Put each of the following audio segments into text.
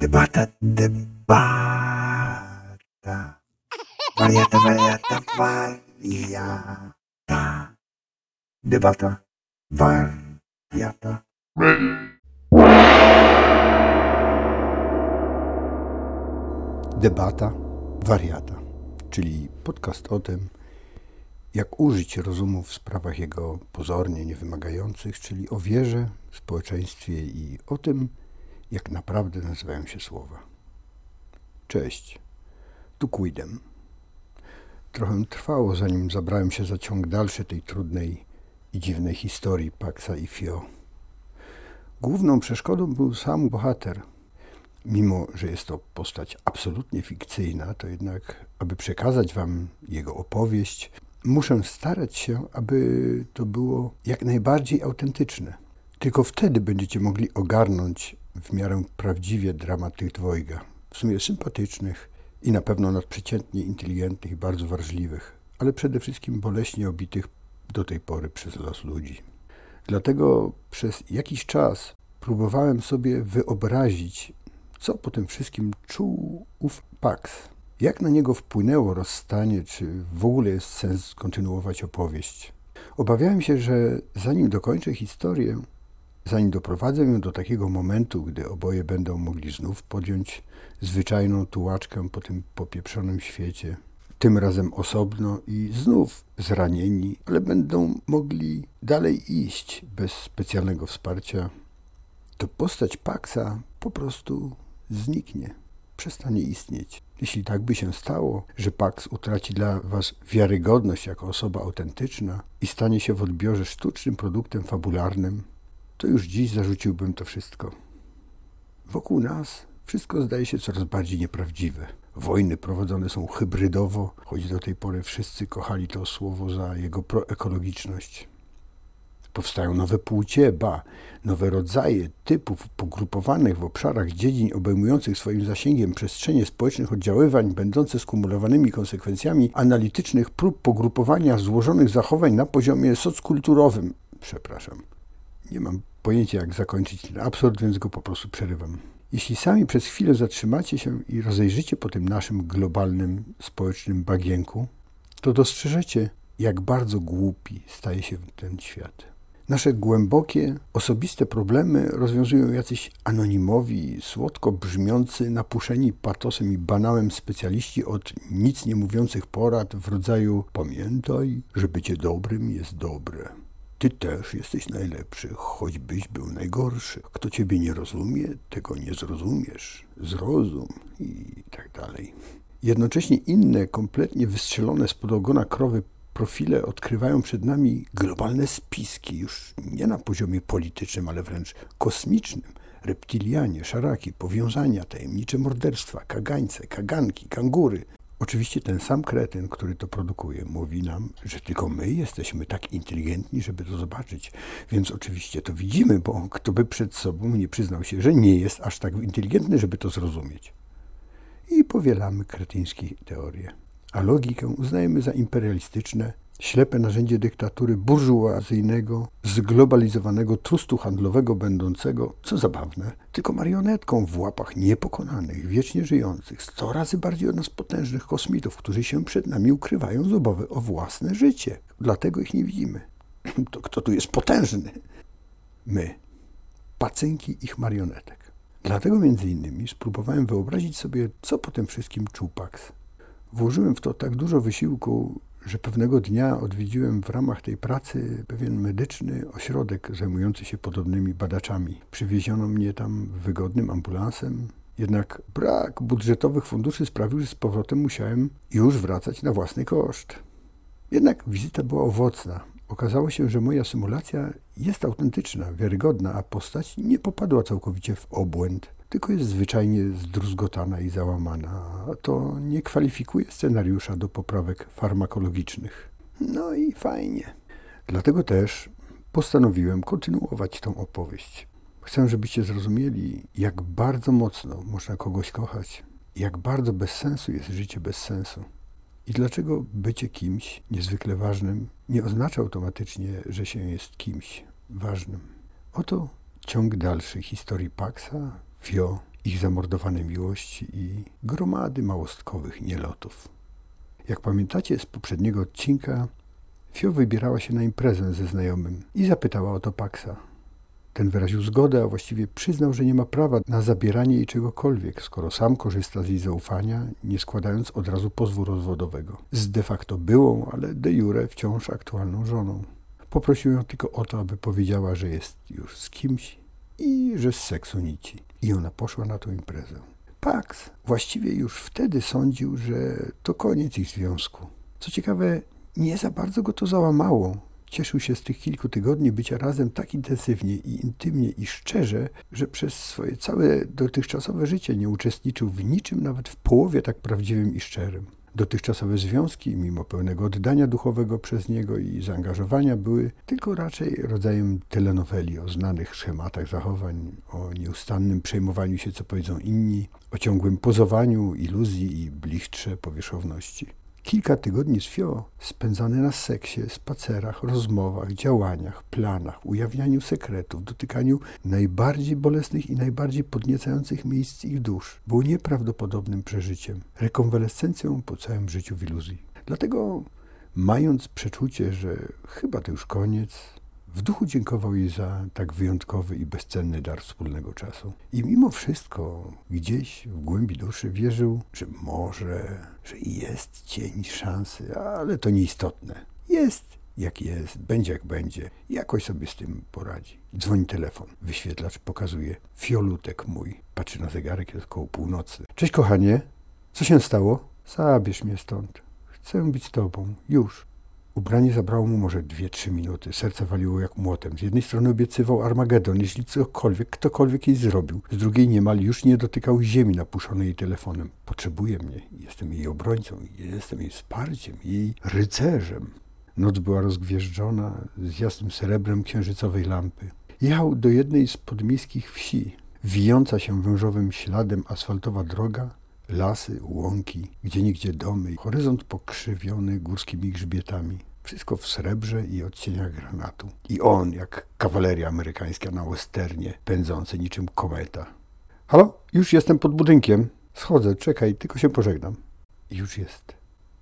Debata, debata. Wariata, wariata, wariata. Debata, wariata. Debata wariata, czyli podcast o tym, jak użyć rozumu w sprawach jego pozornie niewymagających, czyli o wierze, społeczeństwie i o tym, jak naprawdę nazywają się słowa. Cześć, tu Quidem. Trochę trwało, zanim zabrałem się za ciąg dalszy tej trudnej i dziwnej historii Paxa i Fio. Główną przeszkodą był sam bohater. Mimo, że jest to postać absolutnie fikcyjna, to jednak, aby przekazać wam jego opowieść, muszę starać się, aby to było jak najbardziej autentyczne. Tylko wtedy będziecie mogli ogarnąć w miarę prawdziwie dramat tych dwojga. W sumie sympatycznych i na pewno nadprzeciętnie inteligentnych i bardzo wrażliwych, ale przede wszystkim boleśnie obitych do tej pory przez los ludzi. Dlatego przez jakiś czas próbowałem sobie wyobrazić, co po tym wszystkim czuł ów Pax. Jak na niego wpłynęło rozstanie, czy w ogóle jest sens kontynuować opowieść? Obawiałem się, że zanim dokończę historię, zanim doprowadzę ją do takiego momentu, gdy oboje będą mogli znów podjąć zwyczajną tułaczkę po tym popieprzonym świecie, tym razem osobno i znów zranieni, ale będą mogli dalej iść bez specjalnego wsparcia, to postać Paxa po prostu zniknie, przestanie istnieć. Jeśli tak by się stało, że Pax utraci dla Was wiarygodność jako osoba autentyczna i stanie się w odbiorze sztucznym produktem fabularnym, to już dziś zarzuciłbym to wszystko. Wokół nas wszystko zdaje się coraz bardziej nieprawdziwe. Wojny prowadzone są hybrydowo, choć do tej pory wszyscy kochali to słowo za jego proekologiczność. Powstają nowe płcie, ba, nowe rodzaje typów pogrupowanych w obszarach dziedzin obejmujących swoim zasięgiem przestrzenie społecznych oddziaływań, będące skumulowanymi konsekwencjami analitycznych prób pogrupowania złożonych zachowań na poziomie sockulturowym. Przepraszam. Nie mam pojęcia, jak zakończyć ten absurd, więc go po prostu przerywam. Jeśli sami przez chwilę zatrzymacie się i rozejrzycie po tym naszym globalnym społecznym bagienku, to dostrzeżecie, jak bardzo głupi staje się ten świat. Nasze głębokie, osobiste problemy rozwiązują jacyś anonimowi, słodko brzmiący, napuszeni patosem i banałem specjaliści od nic nie mówiących porad w rodzaju pamiętaj, że bycie dobrym jest dobre. Ty też jesteś najlepszy, choćbyś był najgorszy. Kto ciebie nie rozumie, tego nie zrozumiesz. Zrozum i tak dalej. Jednocześnie inne, kompletnie wystrzelone spod ogona krowy profile odkrywają przed nami globalne spiski, już nie na poziomie politycznym, ale wręcz kosmicznym. Reptilianie, szaraki, powiązania, tajemnicze morderstwa, kagańce, kaganki, kangury. Oczywiście ten sam kretyn, który to produkuje, mówi nam, że tylko my jesteśmy tak inteligentni, żeby to zobaczyć. Więc oczywiście to widzimy, bo kto by przed sobą nie przyznał się, że nie jest aż tak inteligentny, żeby to zrozumieć. I powielamy kretyńskie teorie a logikę uznajemy za imperialistyczne, ślepe narzędzie dyktatury burżuazyjnego, zglobalizowanego trustu handlowego będącego, co zabawne, tylko marionetką w łapach niepokonanych, wiecznie żyjących, sto razy bardziej od nas potężnych kosmitów, którzy się przed nami ukrywają z obawy o własne życie. Dlatego ich nie widzimy. To kto tu jest potężny? My, pacynki ich marionetek. Dlatego między innymi spróbowałem wyobrazić sobie, co po tym wszystkim czuł Pax. Włożyłem w to tak dużo wysiłku, że pewnego dnia odwiedziłem w ramach tej pracy pewien medyczny ośrodek zajmujący się podobnymi badaczami. Przywieziono mnie tam wygodnym ambulansem, jednak brak budżetowych funduszy sprawił, że z powrotem musiałem już wracać na własny koszt. Jednak wizyta była owocna. Okazało się, że moja symulacja jest autentyczna, wiarygodna, a postać nie popadła całkowicie w obłęd tylko jest zwyczajnie zdruzgotana i załamana. A to nie kwalifikuje scenariusza do poprawek farmakologicznych. No i fajnie. Dlatego też postanowiłem kontynuować tą opowieść. Chcę, żebyście zrozumieli, jak bardzo mocno można kogoś kochać, jak bardzo bez sensu jest życie bez sensu. I dlaczego bycie kimś niezwykle ważnym nie oznacza automatycznie, że się jest kimś ważnym. Oto ciąg dalszy historii Paxa, Fio ich zamordowane miłości i gromady małostkowych nielotów. Jak pamiętacie z poprzedniego odcinka, Fio wybierała się na imprezę ze znajomym i zapytała o to Paxa. Ten wyraził zgodę, a właściwie przyznał, że nie ma prawa na zabieranie jej czegokolwiek, skoro sam korzysta z jej zaufania, nie składając od razu pozwu rozwodowego. Z de facto byłą, ale de jure wciąż aktualną żoną. Poprosił ją tylko o to, aby powiedziała, że jest już z kimś i że z seksu nici. I ona poszła na tę imprezę. Pax właściwie już wtedy sądził, że to koniec ich związku. Co ciekawe, nie za bardzo go to załamało. Cieszył się z tych kilku tygodni bycia razem tak intensywnie i intymnie i szczerze, że przez swoje całe dotychczasowe życie nie uczestniczył w niczym, nawet w połowie tak prawdziwym i szczerym. Dotychczasowe związki, mimo pełnego oddania duchowego przez niego i zaangażowania, były tylko raczej rodzajem telenoweli o znanych schematach zachowań, o nieustannym przejmowaniu się, co powiedzą inni, o ciągłym pozowaniu, iluzji i blichtrze powierzchowności. Kilka tygodni z Fio spędzane na seksie, spacerach, rozmowach, działaniach, planach, ujawnianiu sekretów, dotykaniu najbardziej bolesnych i najbardziej podniecających miejsc ich dusz było nieprawdopodobnym przeżyciem, rekonwalescencją po całym życiu w iluzji. Dlatego, mając przeczucie, że chyba to już koniec, w duchu dziękował jej za tak wyjątkowy i bezcenny dar wspólnego czasu. I mimo wszystko, gdzieś w głębi duszy wierzył, że może, że jest cień szansy, ale to nieistotne. Jest jak jest, będzie jak będzie. Jakoś sobie z tym poradzi. Dzwoni telefon. Wyświetlacz pokazuje. Fiolutek mój. Patrzy na zegarek, jest koło północy. Cześć kochanie. Co się stało? Zabierz mnie stąd. Chcę być z tobą. Już. Ubranie zabrało mu może dwie, trzy minuty. Serce waliło jak młotem. Z jednej strony obiecywał Armagedon, jeśli cokolwiek, ktokolwiek jej zrobił. Z drugiej niemal już nie dotykał ziemi napuszonej telefonem. Potrzebuje mnie. Jestem jej obrońcą. Jestem jej wsparciem. Jej rycerzem. Noc była rozgwieżdżona z jasnym srebrem księżycowej lampy. Jechał do jednej z podmiejskich wsi. Wijąca się wężowym śladem asfaltowa droga lasy, łąki, gdzieniegdzie domy, horyzont pokrzywiony górskimi grzbietami. Wszystko w srebrze i odcieniach granatu. I on, jak kawaleria amerykańska na westernie, pędzący niczym kometa. Halo? Już jestem pod budynkiem. Schodzę, czekaj, tylko się pożegnam. I już jest.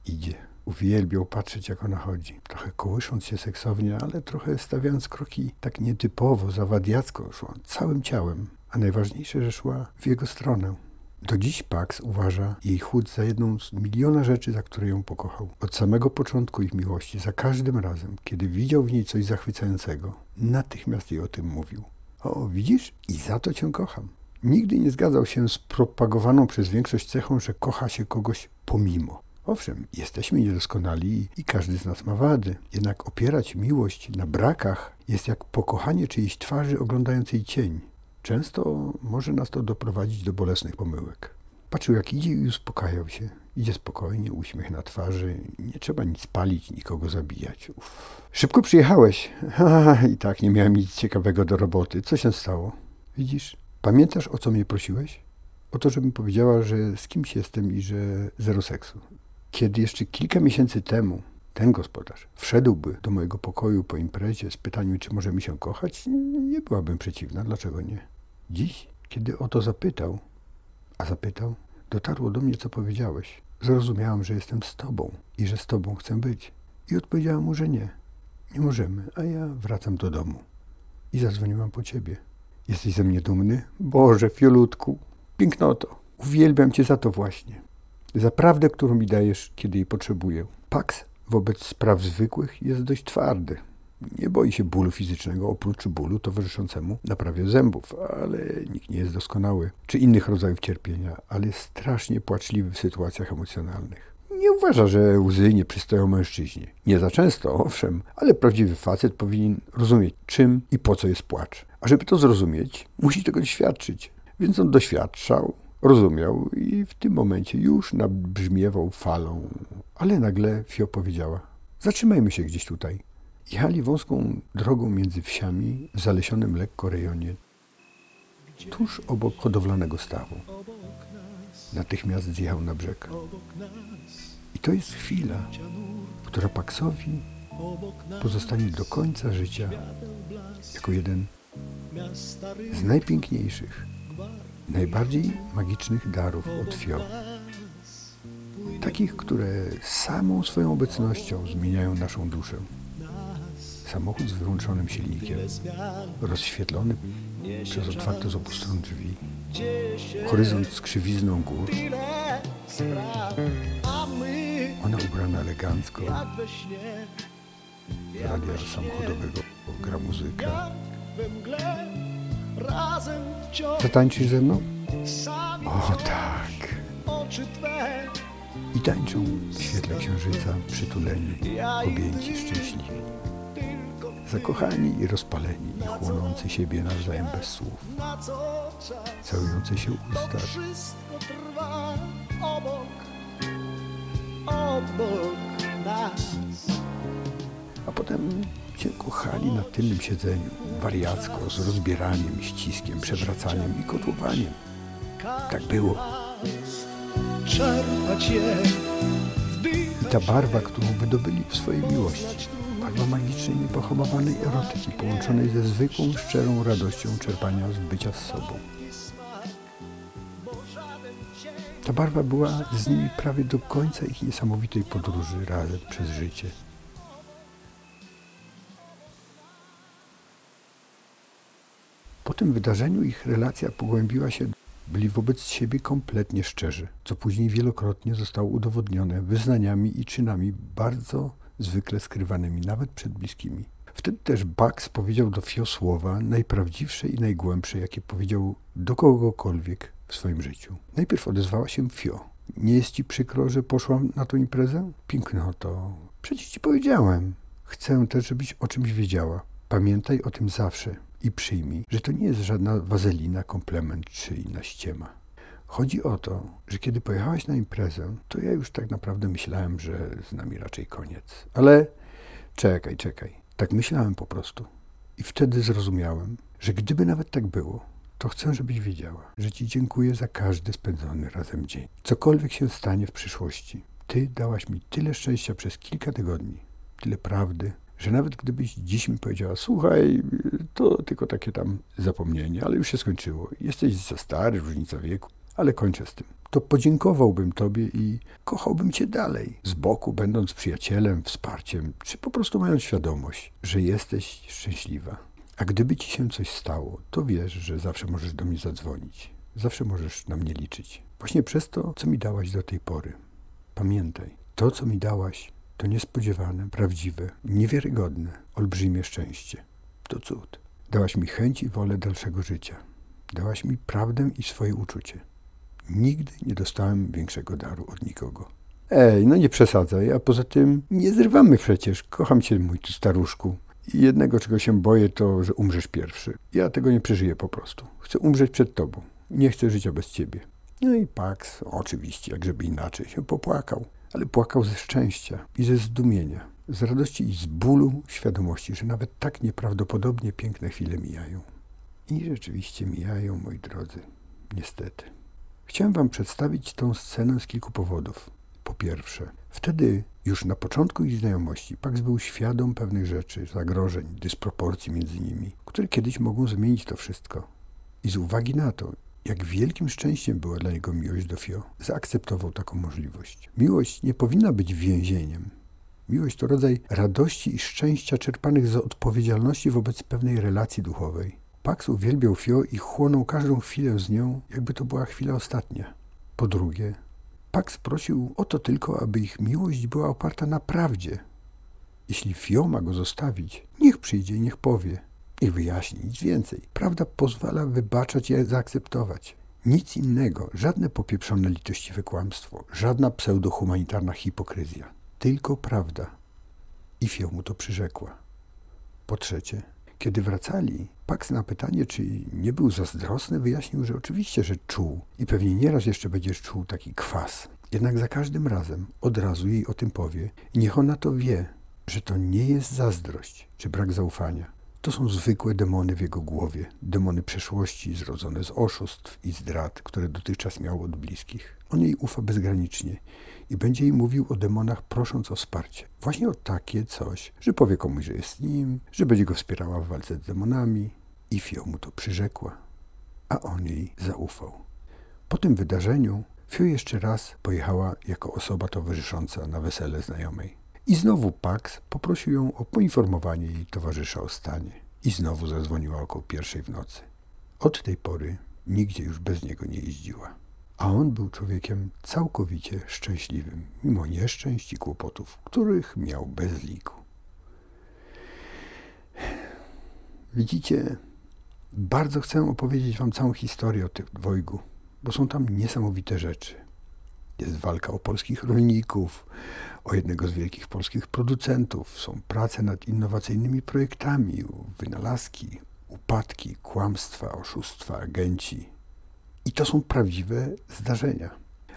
Idzie. Uwielbiał patrzeć, jak ona chodzi. Trochę kołysząc się seksownie, ale trochę stawiając kroki tak nietypowo, zawadiacko. Szła całym ciałem. A najważniejsze, że szła w jego stronę. Do dziś Pax uważa jej chód za jedną z miliona rzeczy, za które ją pokochał. Od samego początku ich miłości, za każdym razem, kiedy widział w niej coś zachwycającego, natychmiast jej o tym mówił. O, widzisz? I za to cię kocham. Nigdy nie zgadzał się z propagowaną przez większość cechą, że kocha się kogoś pomimo. Owszem, jesteśmy niedoskonali i każdy z nas ma wady. Jednak opierać miłość na brakach jest jak pokochanie czyjejś twarzy oglądającej cień. Często może nas to doprowadzić do bolesnych pomyłek. Patrzył jak idzie i uspokajał się. Idzie spokojnie, uśmiech na twarzy. Nie trzeba nic palić, nikogo zabijać. Szybko przyjechałeś. Ha, I tak nie miałem nic ciekawego do roboty. Co się stało? Widzisz? Pamiętasz, o co mnie prosiłeś? O to, żebym powiedziała, że z kimś jestem i że zero seksu. Kiedy jeszcze kilka miesięcy temu ten gospodarz wszedłby do mojego pokoju po imprezie z pytaniem, czy możemy się kochać, nie byłabym przeciwna. Dlaczego nie? Dziś, kiedy o to zapytał, a zapytał, dotarło do mnie, co powiedziałeś. Zrozumiałam, że jestem z tobą i że z tobą chcę być. I odpowiedziałam mu, że nie. Nie możemy, a ja wracam do domu. I zadzwoniłam po ciebie. Jesteś ze mnie dumny? Boże, fiolutku, pięknoto. Uwielbiam cię za to właśnie. Za prawdę, którą mi dajesz, kiedy jej potrzebuję. Pax wobec spraw zwykłych jest dość twardy. Nie boi się bólu fizycznego, oprócz bólu towarzyszącemu naprawie zębów, ale nikt nie jest doskonały, czy innych rodzajów cierpienia, ale jest strasznie płaczliwy w sytuacjach emocjonalnych. Nie uważa, że łzy nie przystoją mężczyźnie. Nie za często, owszem, ale prawdziwy facet powinien rozumieć, czym i po co jest płacz. A żeby to zrozumieć, musi tego doświadczyć. Więc on doświadczał, rozumiał i w tym momencie już nabrzmiewał falą. Ale nagle Fio powiedziała: Zatrzymajmy się gdzieś tutaj. Jechali wąską drogą między wsiami w zalesionym lekko rejonie, tuż obok hodowlanego stawu. Natychmiast zjechał na brzeg. I to jest chwila, która Paksowi pozostanie do końca życia jako jeden z najpiękniejszych najbardziej magicznych darów od Fio. Takich, które samą swoją obecnością zmieniają naszą duszę. Samochód z wyłączonym silnikiem, rozświetlony przez otwarte z obu stron drzwi, horyzont z krzywizną gór, ona ubrana elegancko, radia samochodowego gra muzyka. Zatańczysz ze mną? O tak! I tańczą w świetle księżyca, przytuleni, objęci, szczęśliwi. Zakochani i rozpaleni, i chłonący siebie nawzajem bez słów, całujące się usta, wszystko trwa obok Obok nas a potem się kochali na tylnym siedzeniu, wariacko, z rozbieraniem, ściskiem, przewracaniem i kotłowaniem. Tak było. Czerpać je I ta barwa, którą wydobyli w swojej miłości, barwa magicznej, niepohamowanej erotyki, połączonej ze zwykłą, szczerą radością czerpania z bycia z sobą. Ta barwa była z nimi prawie do końca ich niesamowitej podróży razem przez życie. Po tym wydarzeniu ich relacja pogłębiła się, byli wobec siebie kompletnie szczerzy, co później wielokrotnie zostało udowodnione wyznaniami i czynami bardzo zwykle skrywanymi nawet przed bliskimi. Wtedy też Bugs powiedział do Fio słowa najprawdziwsze i najgłębsze, jakie powiedział do kogokolwiek w swoim życiu. Najpierw odezwała się Fio. Nie jest ci przykro, że poszłam na tą imprezę? Pięknoto, przecież ci powiedziałem. Chcę też, żebyś o czymś wiedziała. Pamiętaj o tym zawsze i przyjmij, że to nie jest żadna wazelina, komplement czy inna ściema. Chodzi o to, że kiedy pojechałaś na imprezę, to ja już tak naprawdę myślałem, że z nami raczej koniec. Ale czekaj, czekaj. Tak myślałem po prostu. I wtedy zrozumiałem, że gdyby nawet tak było, to chcę, żebyś wiedziała, że Ci dziękuję za każdy spędzony razem dzień. Cokolwiek się stanie w przyszłości, Ty dałaś mi tyle szczęścia przez kilka tygodni, tyle prawdy, że nawet gdybyś dziś mi powiedziała, słuchaj, to tylko takie tam zapomnienie, ale już się skończyło. Jesteś za stary, różnica wieku, ale kończę z tym. To podziękowałbym Tobie i kochałbym Cię dalej, z boku, będąc przyjacielem, wsparciem, czy po prostu mając świadomość, że jesteś szczęśliwa. A gdyby Ci się coś stało, to wiesz, że zawsze możesz do mnie zadzwonić. Zawsze możesz na mnie liczyć. Właśnie przez to, co mi dałaś do tej pory. Pamiętaj, to, co mi dałaś, to niespodziewane, prawdziwe, niewiarygodne, olbrzymie szczęście. To cud. Dałaś mi chęć i wolę dalszego życia. Dałaś mi prawdę i swoje uczucie. Nigdy nie dostałem większego daru od nikogo. Ej, no nie przesadzaj, a poza tym nie zrywamy przecież. Kocham cię, mój tu staruszku. I jednego, czego się boję, to, że umrzesz pierwszy. Ja tego nie przeżyję po prostu. Chcę umrzeć przed tobą. Nie chcę życia bez ciebie. No i Pax, oczywiście, jak żeby inaczej, się popłakał. Ale płakał ze szczęścia i ze zdumienia, z radości i z bólu świadomości, że nawet tak nieprawdopodobnie piękne chwile mijają. I rzeczywiście mijają, moi drodzy, niestety. Chciałem wam przedstawić tą scenę z kilku powodów. Po pierwsze, wtedy już na początku ich znajomości Pax był świadom pewnych rzeczy, zagrożeń, dysproporcji między nimi, które kiedyś mogą zmienić to wszystko. I z uwagi na to, jak wielkim szczęściem była dla niego miłość do Fio, zaakceptował taką możliwość. Miłość nie powinna być więzieniem. Miłość to rodzaj radości i szczęścia czerpanych z odpowiedzialności wobec pewnej relacji duchowej. Pax uwielbiał Fio i chłonął każdą chwilę z nią, jakby to była chwila ostatnia. Po drugie, Pax prosił o to tylko, aby ich miłość była oparta na prawdzie. Jeśli Fio ma go zostawić, niech przyjdzie i niech powie. Niech wyjaśni, nic więcej. Prawda pozwala wybaczać i zaakceptować. Nic innego, żadne popieprzone litościwe kłamstwo, żadna pseudohumanitarna hipokryzja. Tylko prawda. I Fio mu to przyrzekła. Po trzecie, kiedy wracali, Pax na pytanie, czy nie był zazdrosny, wyjaśnił, że oczywiście, że czuł i pewnie nieraz jeszcze będziesz czuł taki kwas. Jednak za każdym razem od razu jej o tym powie niech ona to wie, że to nie jest zazdrość czy brak zaufania. To są zwykłe demony w jego głowie, demony przeszłości zrodzone z oszustw i zdrad, które dotychczas miał od bliskich. On jej ufa bezgranicznie i będzie jej mówił o demonach, prosząc o wsparcie. Właśnie o takie coś, że powie komuś, że jest nim, że będzie go wspierała w walce z demonami. I Fio mu to przyrzekła. a on jej zaufał. Po tym wydarzeniu Fio jeszcze raz pojechała jako osoba towarzysząca na wesele znajomej. I znowu Pax poprosił ją o poinformowanie jej towarzysza o stanie. I znowu zadzwoniła około pierwszej w nocy. Od tej pory nigdzie już bez niego nie jeździła. A on był człowiekiem całkowicie szczęśliwym, mimo nieszczęść i kłopotów, których miał bez liku. Widzicie, bardzo chcę opowiedzieć wam całą historię o tym dwojgu, bo są tam niesamowite rzeczy. Jest walka o polskich rolników, o jednego z wielkich polskich producentów, są prace nad innowacyjnymi projektami, wynalazki, upadki, kłamstwa, oszustwa, agenci. I to są prawdziwe zdarzenia.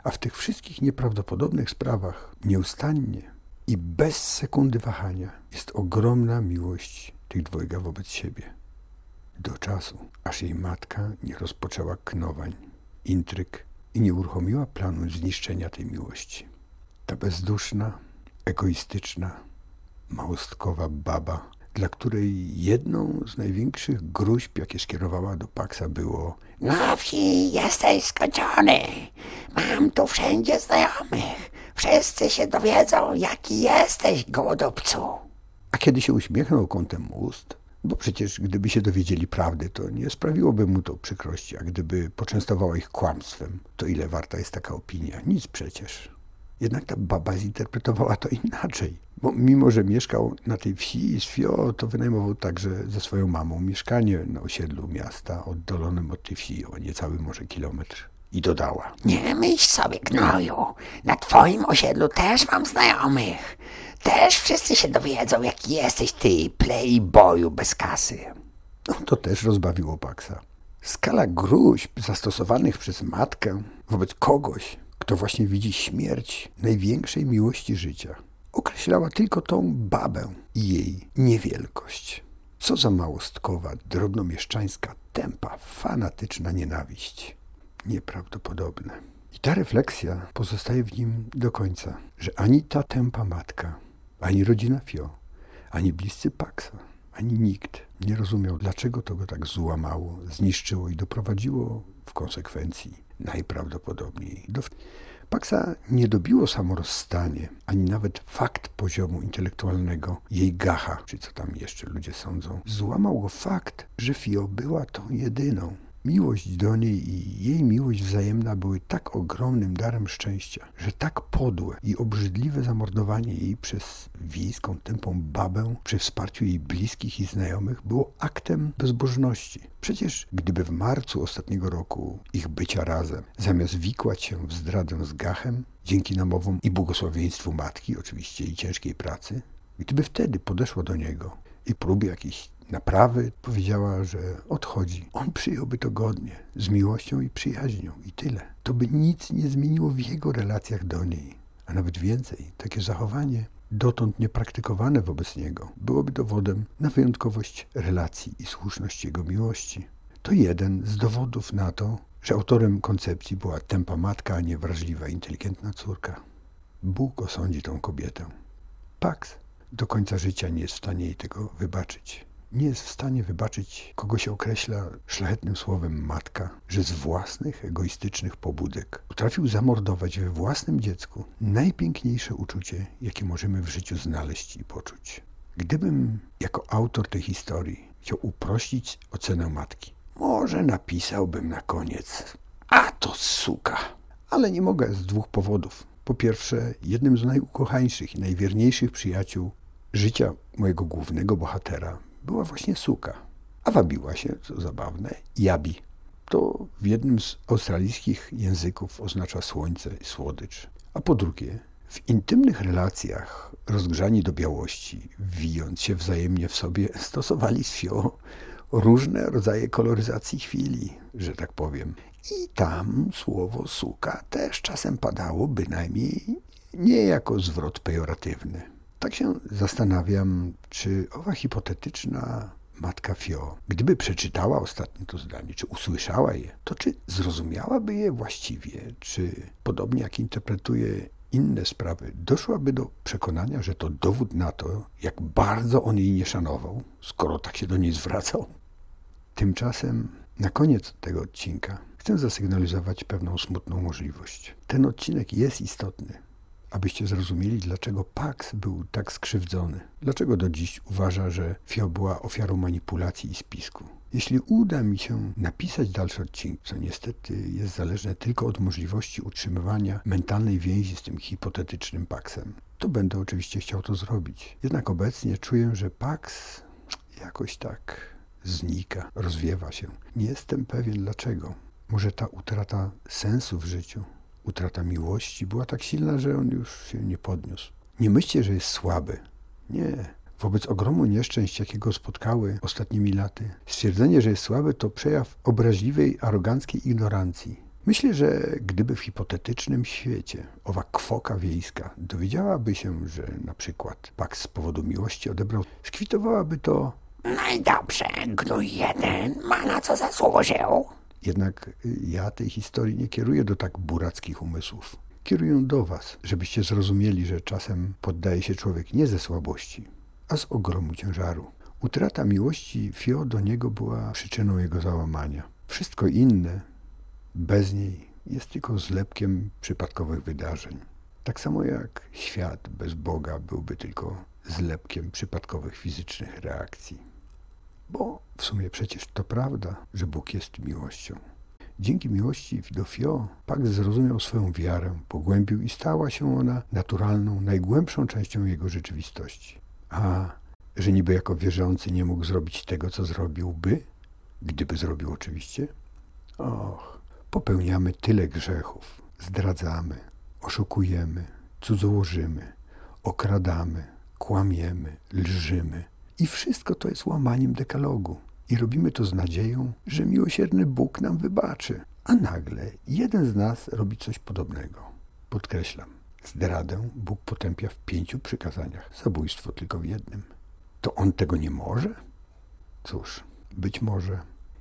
A w tych wszystkich nieprawdopodobnych sprawach nieustannie i bez sekundy wahania jest ogromna miłość tych dwojga wobec siebie. Do czasu, aż jej matka nie rozpoczęła knowań, intryg i nie uruchomiła planu zniszczenia tej miłości. Ta bezduszna, egoistyczna, małostkowa baba, dla której jedną z największych gruźb, jakie skierowała do Paxa, było Na wsi jesteś skończony. Mam tu wszędzie znajomych. Wszyscy się dowiedzą, jaki jesteś, gołodupcu. A kiedy się uśmiechnął kątem ust, bo przecież gdyby się dowiedzieli prawdy, to nie sprawiłoby mu to przykrości, a gdyby poczęstowała ich kłamstwem, to ile warta jest taka opinia? Nic przecież. Jednak ta baba zinterpretowała to inaczej, bo mimo, że mieszkał na tej wsi z Fio, to wynajmował także ze swoją mamą mieszkanie na osiedlu miasta, oddalonym od tej wsi o niecały może kilometr. I dodała. Nie myśl sobie, gnoju. Na twoim osiedlu też mam znajomych. Też wszyscy się dowiedzą, jaki jesteś ty, playboyu bez kasy. No, to też rozbawiło Paxa. Skala gruźb zastosowanych przez matkę wobec kogoś, kto właśnie widzi śmierć największej miłości życia, określała tylko tą babę i jej niewielkość. Co za małostkowa, drobnomieszczańska, tempa, fanatyczna nienawiść. Nieprawdopodobne. I ta refleksja pozostaje w nim do końca, że ani ta tempa matka, ani rodzina Fio, ani bliscy Paxa, ani nikt nie rozumiał, dlaczego to go tak złamało, zniszczyło i doprowadziło w konsekwencji najprawdopodobniej do... Paxa nie dobiło samo rozstanie, ani nawet fakt poziomu intelektualnego jej gacha, czy co tam jeszcze ludzie sądzą. Złamał go fakt, że Fio była tą jedyną. Miłość do niej i jej miłość wzajemna były tak ogromnym darem szczęścia, że tak podłe i obrzydliwe zamordowanie jej przez wiejską tępą babę przy wsparciu jej bliskich i znajomych było aktem bezbożności. Przecież gdyby w marcu ostatniego roku ich bycia razem, zamiast wikłać się w zdradę z gachem, dzięki namowom i błogosławieństwu matki, oczywiście i ciężkiej pracy, gdyby wtedy podeszła do niego i próbie jakiejś naprawy powiedziała, że odchodzi. On przyjąłby to godnie, z miłością i przyjaźnią i tyle. To by nic nie zmieniło w jego relacjach do niej. A nawet więcej, takie zachowanie, dotąd niepraktykowane wobec niego, byłoby dowodem na wyjątkowość relacji i słuszność jego miłości. To jeden z dowodów na to, że autorem koncepcji była tempa matka, a nie wrażliwa, inteligentna córka. Bóg osądzi tą kobietę. Pax do końca życia nie jest w stanie jej tego wybaczyć nie jest w stanie wybaczyć, kogo się określa szlachetnym słowem matka, że z własnych egoistycznych pobudek potrafił zamordować we własnym dziecku najpiękniejsze uczucie, jakie możemy w życiu znaleźć i poczuć. Gdybym jako autor tej historii chciał uprościć ocenę matki, może napisałbym na koniec, a to suka. Ale nie mogę z dwóch powodów. Po pierwsze, jednym z najukochańszych i najwierniejszych przyjaciół życia mojego głównego bohatera była właśnie suka, a wabiła się, co zabawne, jabi. To w jednym z australijskich języków oznacza słońce i słodycz. A po drugie, w intymnych relacjach, rozgrzani do białości, wijąc się wzajemnie w sobie, stosowali z fio różne rodzaje koloryzacji chwili, że tak powiem. I tam słowo suka też czasem padało, bynajmniej nie jako zwrot pejoratywny. Tak się zastanawiam, czy owa hipotetyczna matka Fio, gdyby przeczytała ostatnie to zdanie, czy usłyszała je, to czy zrozumiałaby je właściwie, czy podobnie jak interpretuje inne sprawy, doszłaby do przekonania, że to dowód na to, jak bardzo on jej nie szanował, skoro tak się do niej zwracał. Tymczasem Na koniec tego odcinka chcę zasygnalizować pewną smutną możliwość. Ten odcinek jest istotny, abyście zrozumieli, dlaczego Pax był tak skrzywdzony. Dlaczego do dziś uważa, że Fio była ofiarą manipulacji i spisku. Jeśli uda mi się napisać dalszy odcinek, co niestety jest zależne tylko od możliwości utrzymywania mentalnej więzi z tym hipotetycznym Paxem, to będę oczywiście chciał to zrobić. Jednak obecnie czuję, że Pax jakoś tak znika, rozwiewa się. Nie jestem pewien dlaczego. Może ta utrata sensu w życiu, utrata miłości była tak silna, że on już się nie podniósł. Nie myślcie, że jest słaby. Nie. Wobec ogromu nieszczęść, jakiego spotkały ostatnimi laty, stwierdzenie, że jest słaby, to przejaw obraźliwej, aroganckiej ignorancji. Myślę, że gdyby w hipotetycznym świecie owa kwoka wiejska dowiedziałaby się, że na przykład Pax z powodu miłości odebrał, skwitowałaby to No i dobrze, gnój jeden ma na co zasłużył. Jednak y, ja tej historii nie kieruję do tak burackich umysłów. Kieruję do Was, żebyście zrozumieli, że czasem poddaje się człowiek nie ze słabości, a z ogromu ciężaru. Utrata miłości Fio do niego była przyczyną jego załamania. Wszystko inne, bez niej, jest tylko zlepkiem przypadkowych wydarzeń. Tak samo jak świat bez Boga byłby tylko zlepkiem przypadkowych fizycznych reakcji. Bo w sumie przecież to prawda, że Bóg jest miłością. Dzięki miłości do Fio Pax zrozumiał swoją wiarę, pogłębił i stała się ona naturalną, najgłębszą częścią jego rzeczywistości. A że niby jako wierzący nie mógł zrobić tego, co zrobiłby, gdyby zrobił oczywiście? Och, popełniamy tyle grzechów, zdradzamy, oszukujemy, cudzołożymy, okradamy, kłamiemy, lżymy. I wszystko to jest łamaniem dekalogu. I robimy to z nadzieją, że miłosierny Bóg nam wybaczy. A nagle jeden z nas robi coś podobnego. Podkreślam, zdradę Bóg potępia w pięciu przykazaniach, zabójstwo tylko w jednym. To on tego nie może? Cóż, być może,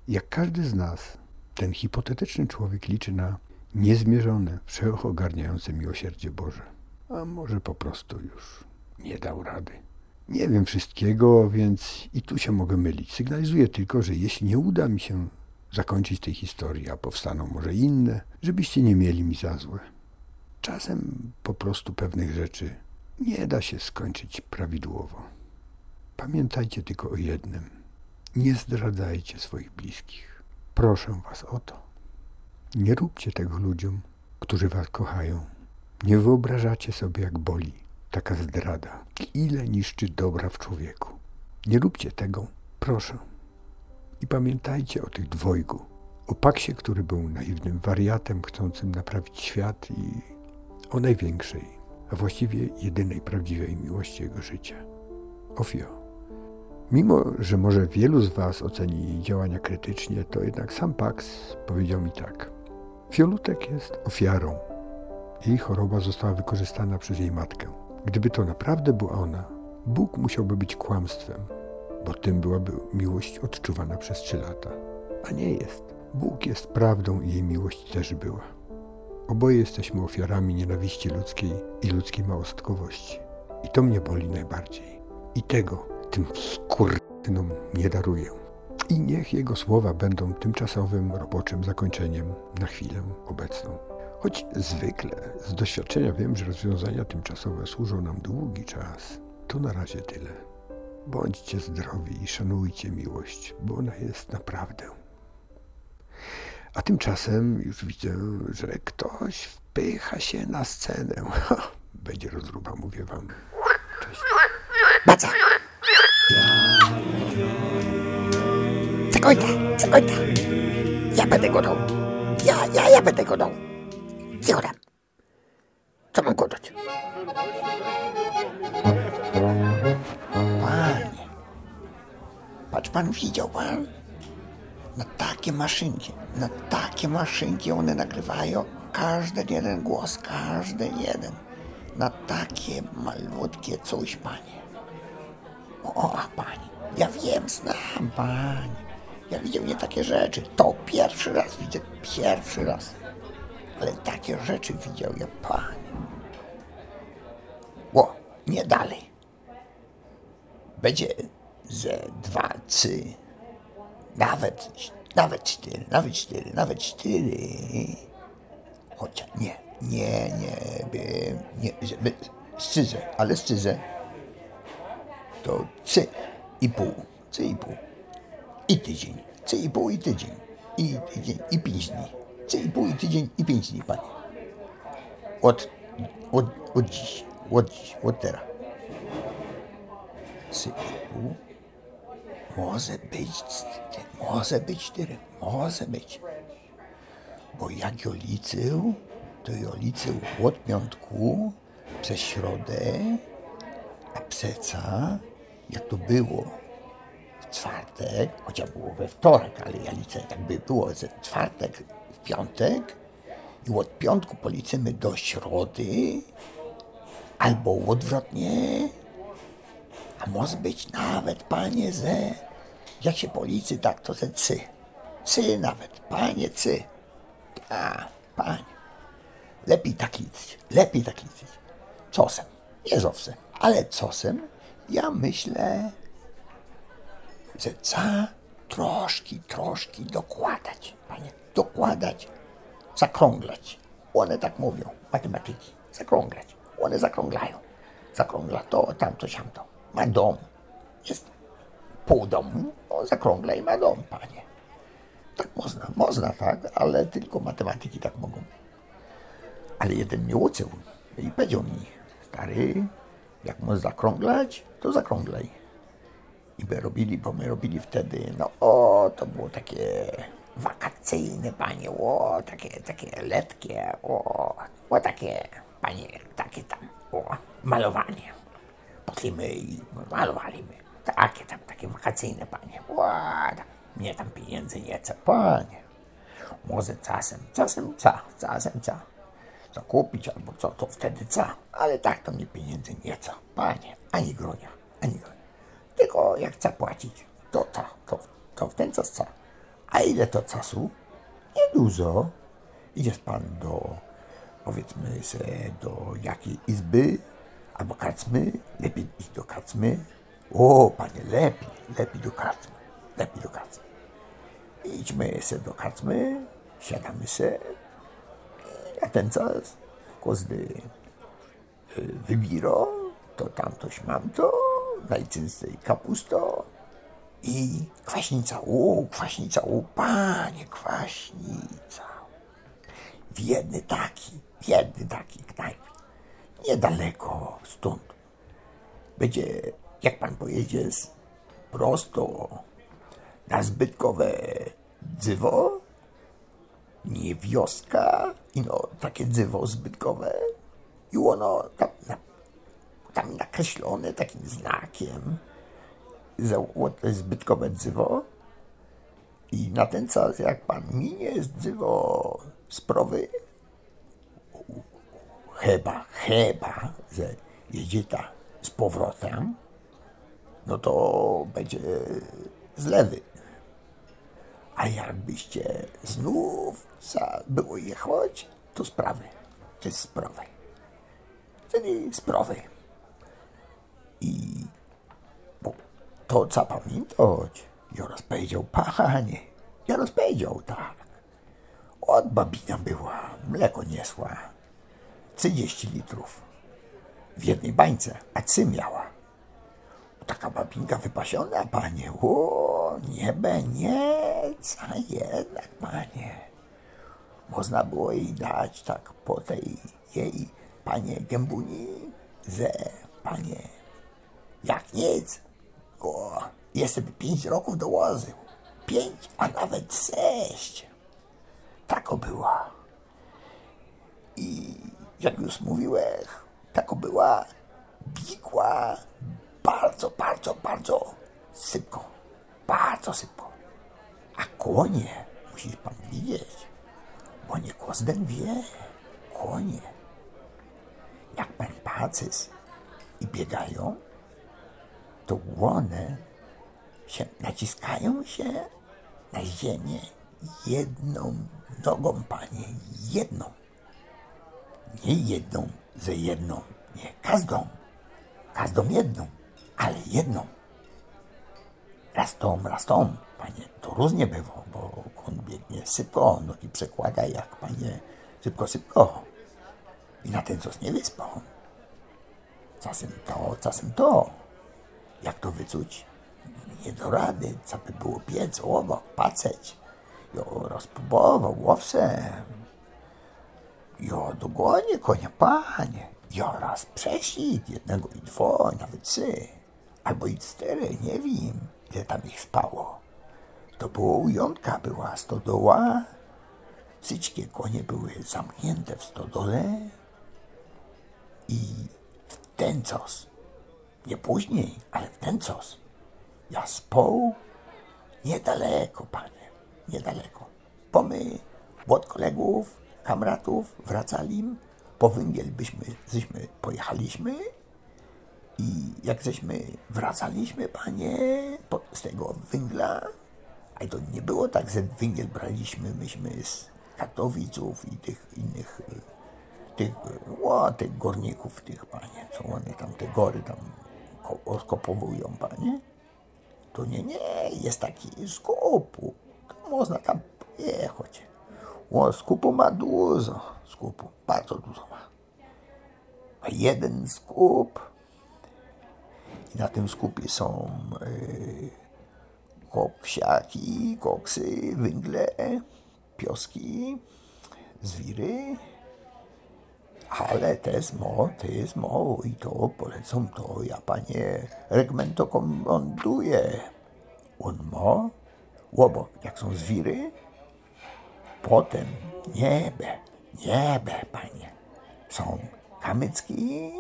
jak każdy z nas, ten hipotetyczny człowiek liczy na niezmierzone, wszechogarniające miłosierdzie Boże. A może po prostu już nie dał rady. Nie wiem wszystkiego, więc i tu się mogę mylić. Sygnalizuję tylko, że jeśli nie uda mi się zakończyć tej historii, a powstaną może inne, żebyście nie mieli mi za złe. Czasem po prostu pewnych rzeczy nie da się skończyć prawidłowo. Pamiętajcie tylko o jednym. Nie zdradzajcie swoich bliskich. Proszę was o to. Nie róbcie tego ludziom, którzy was kochają. Nie wyobrażacie sobie, jak boli taka zdrada. Ile niszczy dobra w człowieku. Nie róbcie tego, proszę. I pamiętajcie o tych dwojgu. O Paksie, który był naiwnym wariatem chcącym naprawić świat i o największej, a właściwie jedynej prawdziwej miłości jego życia. O Fio. Mimo, że może wielu z Was oceni jej działania krytycznie, to jednak sam Pax powiedział mi tak. Fiolutek jest ofiarą. Jej choroba została wykorzystana przez jej matkę. Gdyby to naprawdę była ona, Bóg musiałby być kłamstwem, bo tym byłaby miłość odczuwana przez trzy lata. A nie jest. Bóg jest prawdą i jej miłość też była. Oboje jesteśmy ofiarami nienawiści ludzkiej i ludzkiej małostkowości. I to mnie boli najbardziej. I tego tym skurtynom nie daruję. I niech jego słowa będą tymczasowym, roboczym zakończeniem na chwilę obecną. Choć zwykle z doświadczenia wiem, że rozwiązania tymczasowe służą nam długi czas, to na razie tyle. Bądźcie zdrowi i szanujcie miłość, bo ona jest naprawdę. A tymczasem już widzę, że ktoś wpycha się na scenę. Ha, będzie rozruba, mówię wam. Cześć. Baca! Cegojta, cegojta! Ja będę go dał. Ja, ja, ja będę go dał. Tam. Co mam godać? Panie, patrz pan, widział pan? Na takie maszynki, na takie maszynki one nagrywają każdy jeden głos, każdy jeden. Na takie malutkie coś, panie. O, panie, ja wiem, znam, panie. Ja widział nie takie rzeczy. To pierwszy raz widzę, pierwszy raz. Ale takie rzeczy widział ja, panie. Ło, nie dalej będzie ze dwa cy, nawet Nawet cztery, nawet cztery, nawet cztery. Chociaż nie, nie, nie, by, nie, żeby scyzę, ale scyzę to C i pół, C i pół. I tydzień, C i pół i tydzień, i tydzień, i pięć dni. Pół i tydzień i pięć dni, panie. Od, od, od dziś, od dziś, od teraz. C i pół. Może być, może być cztery, może być. Bo jak ją liczył, to ją liczył od piątku przez środę, a przeca, jak to było w czwartek, chociaż było we wtorek, ale ja liczę, tak by było ze czwartek piątek i od piątku policzymy do środy, albo odwrotnie, a może być nawet, panie, ze, jak się policzy, tak to ze cy. Cy nawet, panie, cy. A, panie. Lepiej tak liczyć, lepiej tak liczyć. Czasem, nie zawsze, ale czasem ja myślę, że trzeba troszki, troszki dokładać, panie, dokładać, zakrąglać. One tak mówią, matematyki, zakrąglać. One zakrąglają. Zakrągla to, tamto, siamto. Ma dom. Jest pół domu, no, zakrągla i ma dom, panie. Tak można, można tak, ale tylko matematyki tak mogą. Ale jeden mnie uczył i powiedział mi, stary, jak możesz zakrąglać, to zakrąglaj. I my robili, bo my robili wtedy, no o, to było takie wakacyjne, panie, o, takie, takie letkie, o, o, takie, panie, takie tam, o, malowanie. Poszliśmy i malowaliśmy, takie tam, takie wakacyjne, panie, o, tam, mnie tam pieniędzy nie chce, panie. Może czasem, czasem co, czasem co. Co kupić albo co, to wtedy co. Ale tak to mnie pieniędzy nie co. Panie, ani gronia, ani gronia. Tylko jak chce płacić, to co, to, to w ten co. A ile to czasu? Niedużo. Idziesz pan do, powiedzmy se, do jakiej izby, albo karczmy, lepiej iść do karczmy. O, panie, lepiej, lepiej do karczmy, lepiej do karczmy. Idźmy se do karczmy, siadamy se i na ten czas każdy y, wybiro, to tamtoś mam to, najczęściej kapusto i kwaśnica. O, kwaśnica, o panie, kwaśnica. W jedny taki, jedny taki knajp, niedaleko stąd. Będzie, jak pan pojedzie z prosto na zbytkowe dzywo, nie wioska, ino takie dzywo zbytkowe i ono tam, na, tam nakreślone takim znakiem za to jest zbytkowe dzywo i na ten czas jak pan minie z dzywo sprawy chyba, chyba, że jedzie ta z powrotem, no to będzie z lewy. A jakbyście znów za było jechać, to sprawy. To jest sprawy. Wtedy sprawy. I bo to trzeba pamiętać. Ja rozpowiedział, panie, ja rozpowiedział tak. Od babina była, mleko niesła. 30 litrów w jednej bańce, a cy miała. Taka babinka wypasiona, panie. O, niebe, nie, co jednak, panie. Można było jej dać tak po tej jej, panie Gębuni, że, panie, jak nic, o, jeszcze pięć roków dołożył. Pięć, a nawet sześć. Tako była. I jak już mówiłem, tako była biegła bardzo, bardzo, bardzo szybko. Bardzo szybko. A konie, musisz pan widzieć, bo nie każdy wie, konie. Jak pan patrzysz i biegają, to one się naciskają się na ziemię jedną nogą, panie, jedną. Nie jedną, że jedną, nie, każdą. Każdą jedną, ale jedną. Raz tą, raz tą, Panie, to różnie bywa, bo on biegnie szybko, nogi przekłada jak panie, szybko, szybko. I na ten coś nie wyspą. Czasem to, czasem to. Jak to wycuć? Nie do rady, co by było piec obok, patrzeć. Jo rozpróbował, owszem. Jo dogonię konia, panie. Jo raz prześlid, jednego i dwo, nawet trzy. Albo i cztery, nie wiem, ile tam ich spało. To było ujątka, była stodoła. Wszystkie konie były zamknięte w stodole. I w ten czas, nie później, ale w ten czas, ja spał niedaleko, panie, niedaleko. Bo my od kolegów, kamratów wracali, po węgiel byśmy, żeśmy pojechaliśmy i jak żeśmy wracaliśmy, panie, po, z tego węgla, a to nie było tak, że węgiel braliśmy myśmy z Katowiców i tych innych tych, o, tych górników, tych panie, co one tam, te gory tam ko- rozkopowują, panie. To nie, nie, jest taki skupu. To można tam pojechać. O, skupu ma dużo, skupu, bardzo dużo ma. Jeden skup i na tym skupie są y, koksiaki, koksy, węgle, pioski, zwiry, ale też mo, też mo i to polecam to, ja panie regmento komanduję. On mo, łobok, jak są zwiry, potem niebe, niebe, panie. Są kamycki,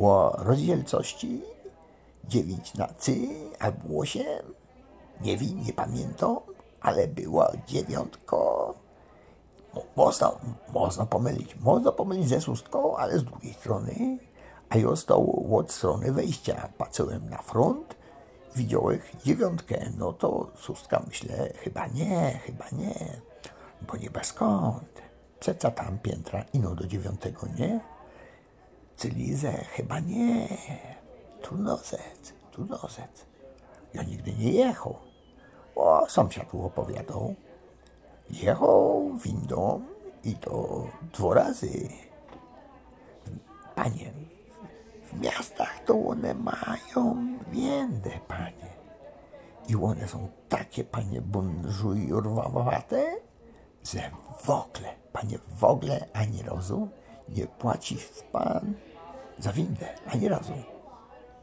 o rozdzielcości, dziewięć na cy, albo osiem, nie wiem, nie pamiętam, ale była dziewiątko, można, można pomylić, można pomylić ze szóstką, ale z drugiej strony, a ja stał od strony wejścia. Patrzyłem na front, widziałem dziewiątkę, no to szóstka myślę, chyba nie, chyba nie, bo nie bez kąt. Przeca tam piętra ino do dziewiątego, nie? Czyli że chyba nie. Trudnozec, trudnozec. Ja nigdy nie jechał. O, sąsiad tu opowiadał. Jechał windą i to dwa razy. Panie, w miastach to one mają więdę, panie. I one są takie, panie, bonżujurwawate, że w ogóle, panie, w ogóle ani razu nie płaci pan za windę, ani razu.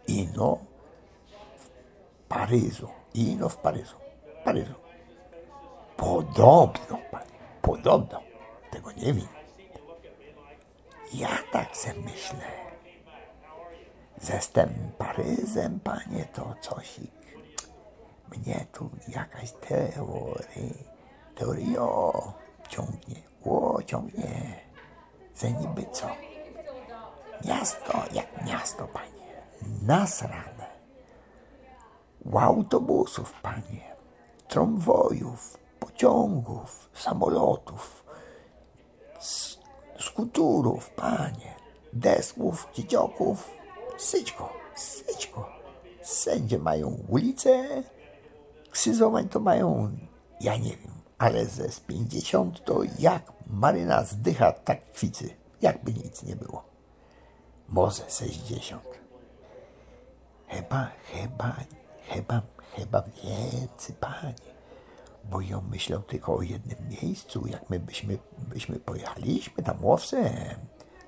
Ino w Paryżu, ino w Paryżu, Paryżu. Podobno, panie, podobno. Tego nie wiem. Ja tak se myślę. Ze z tym Paryzem, panie, to cosik. Mnie tu jakaś teoria, teoria ciągnie, o, ciągnie. Że niby co? Miasto jak miasto, panie. Nasrane. U autobusów, panie. Tramwajów, pociągów, samolotów, skuturów, panie, desków, dziedzioków, syćko, syćko. Wszędzie mają ulice, krzyżowań to mają, ja nie wiem, ale ze z 50 to jak maryna zdycha, tak kwicy, jakby nic nie było. Może 60. Chyba, chyba, chyba, chyba więcej, panie. Bo ja myślał tylko o jednym miejscu, jak my byśmy, byśmy pojechaliśmy tam łowcem,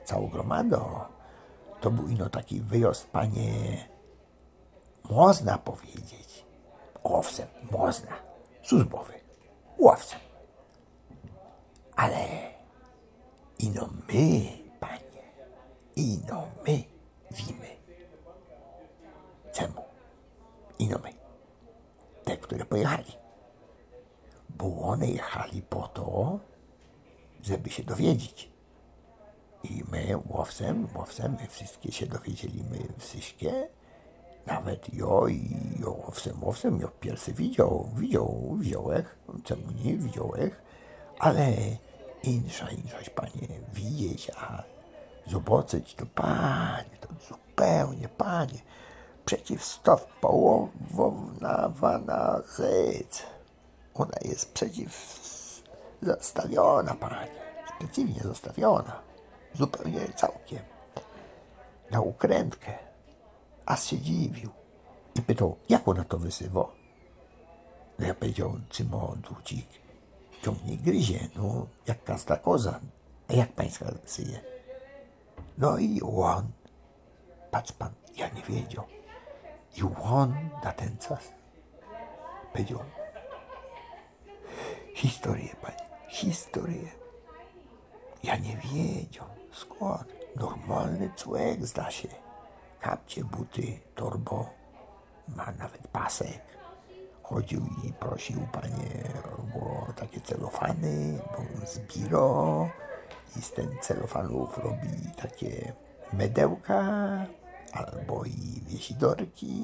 całą gromadą. To był ino taki wyjazd, panie, można powiedzieć, owcem, można, służbowy, łowcem. Ale ino my, panie, ino my wiemy. Czemu? Ino my. Te, które pojechali. One jechali po to, żeby się dowiedzieć. I my łowcem, łowcem, my wszystkie się dowiedzieliśmy wszystkie. Nawet jo i jo łowcem, łowcem, jo pierwszy widział, widział, wziąłeś, czemu nie wziąłeś, ale insza, inszaś, panie, widzieć, a zobaczyć to, panie, to zupełnie, panie, przeciwstaw połowowana rzecz. Ona jest przeciw zastawiona, panie. Specjalnie zastawiona. Zupełnie całkiem. Na ukrętkę. Aż się dziwił. I pytał, jak ona to wysyła? No ja powiedział, Cymon, Dłucik, ciągnie gryzie, no jak każda koza. A jak pańska syje? No i on, patrz pan, ja nie wiedział. I on na ten czas powiedział, historię, panie, historię. Ja nie wiedział, skąd. Normalny człowiek zda się. Kapcie, buty, torbo, ma nawet pasek. Chodził i prosił panie o takie celofany, bo z biro i z ten celofanów robi takie medełka albo i wiesidorki.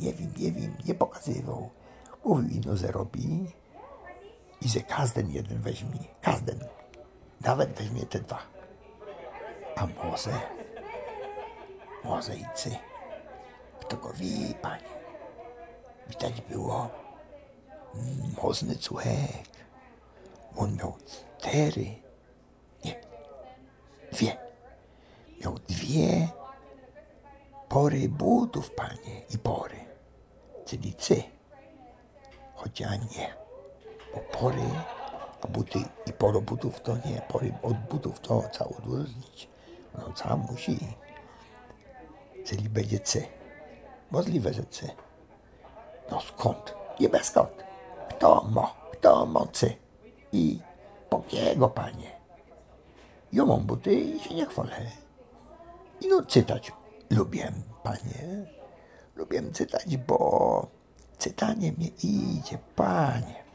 Nie wiem, nie wiem, nie pokazywał. Mówił ino, że robi i że każdy jeden weźmie, każdy. Nawet weźmie te dwa. A może, może i ty. Kto go wie, panie. Widać było mm, mocny człowiek. On miał cztery, nie, dwie. Miał dwie pory butów, panie, i pory. Czyli ty. Chociaż nie. Pory, buty i poro butów to nie. Pory od butów to trzeba odróżnić. No sam musi. Czyli będzie C. Możliwe, że C. No skąd? Nie bez skąd. Kto mo? Kto mocy? I pokiego, panie? Ja mam buty i się nie chwalę. I no czytać lubię, panie. Lubię czytać, bo czytanie mnie idzie, panie.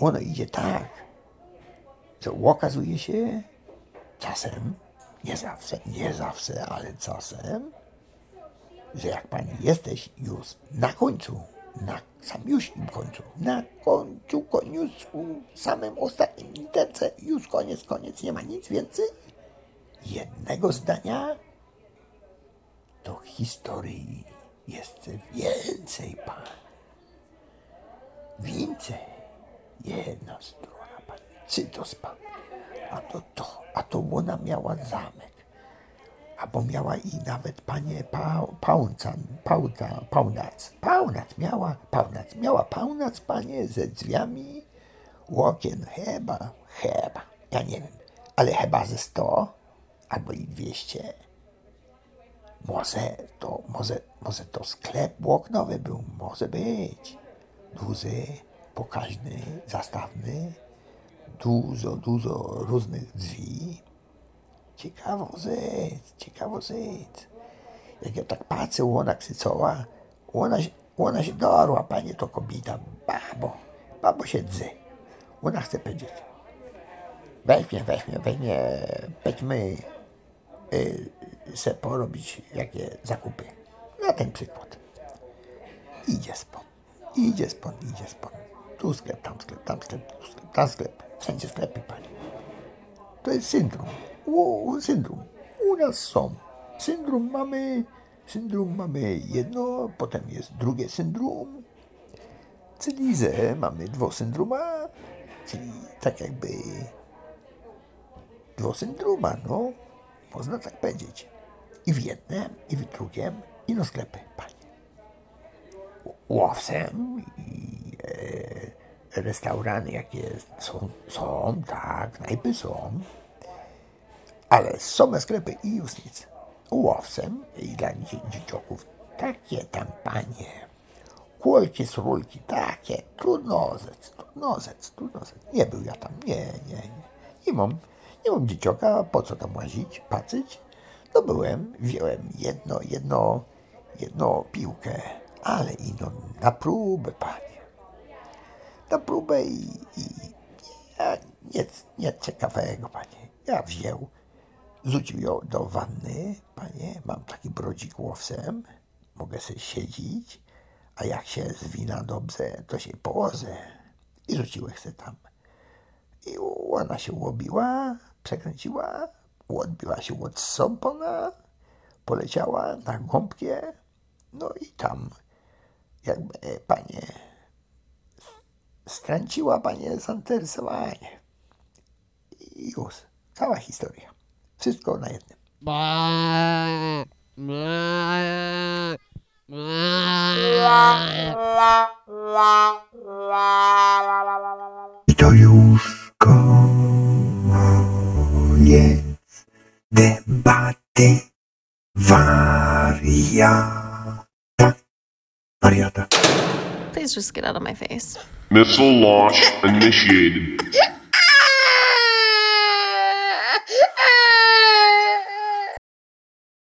Ono idzie tak, że okazuje się czasem, nie zawsze, nie zawsze, ale czasem, że jak pani jesteś już na końcu, na samiuśkim końcu, na końcu, koniuszku, samym ostatnim literce, już koniec, koniec, nie ma nic więcej, jednego zdania, to historii jest więcej, pan. Więcej. Jedna strona, pan. Cytos, pan. A to to, a to ona miała zamek. Albo miała i nawet panie pa, Pauncan, Pauta, Paunac. Paunac miała, Paunac. Miała Paunac, panie, ze drzwiami, łokien, chyba, chyba, ja nie wiem, ale chyba ze 100 albo i 200. Może to, może, może to sklep łoknowy był, może być. Duży, pokaźny, zastawny, dużo, dużo różnych drzwi. Ciekawo rzecz, ciekawo rzecz. Jak ja tak patrzę, ona ksycoła, ona, ona się dorła, panie to kobieta, babo, babo się dzy. Ona chce powiedzieć, weźmie, weźmie, weźmie, weźmy y, se porobić jakie zakupy. Na ten przykład. Idzie spod, idzie spod, idzie spod. Tu sklep, tam sklep, tam sklep, tu sklep, tam sklep. Wszędzie sklepy, panie. To jest syndrom. U, syndrom. U nas są. Syndrom mamy, syndrom mamy jedno, potem jest drugie syndrom. Czyli że mamy dwosyndroma, czyli tak jakby dwosyndroma, no. Można tak powiedzieć. I w jednym, i w drugim, i no sklepy, panie. Łowcem i e, restaurany jakie są, są, tak, knajpy są. Ale są sklepy i już nic. Łowcem i dla dzie- dzieciaków takie tam, panie. Kulki, srulki, takie, trudnozec, trudnozec, trudnozec. Nie był ja tam, nie, nie, nie. Nie mam, nie mam dziecioka, po co tam łazić, patrzeć. No byłem, wziąłem jedno, jedno, jedno piłkę, ale ino na próbę, panie. Na próbę i, i ja, nic, nic ciekawego, panie. Ja wziął, rzucił ją do wanny, panie, mam taki brodzik łowcem, mogę sobie siedzieć, a jak się zwina dobrze, to się położę. I rzuciłem se tam. I ona się łobiła, przekręciła, odbiła się od sąpona, poleciała na gąbkę No i tam jakby e, panie strąciła panie zainteresowanie. I już. Cała historia. Wszystko na jednym. I to już koniec debaty wariata. Wariata. Please just get out of my face. Missile launch initiated.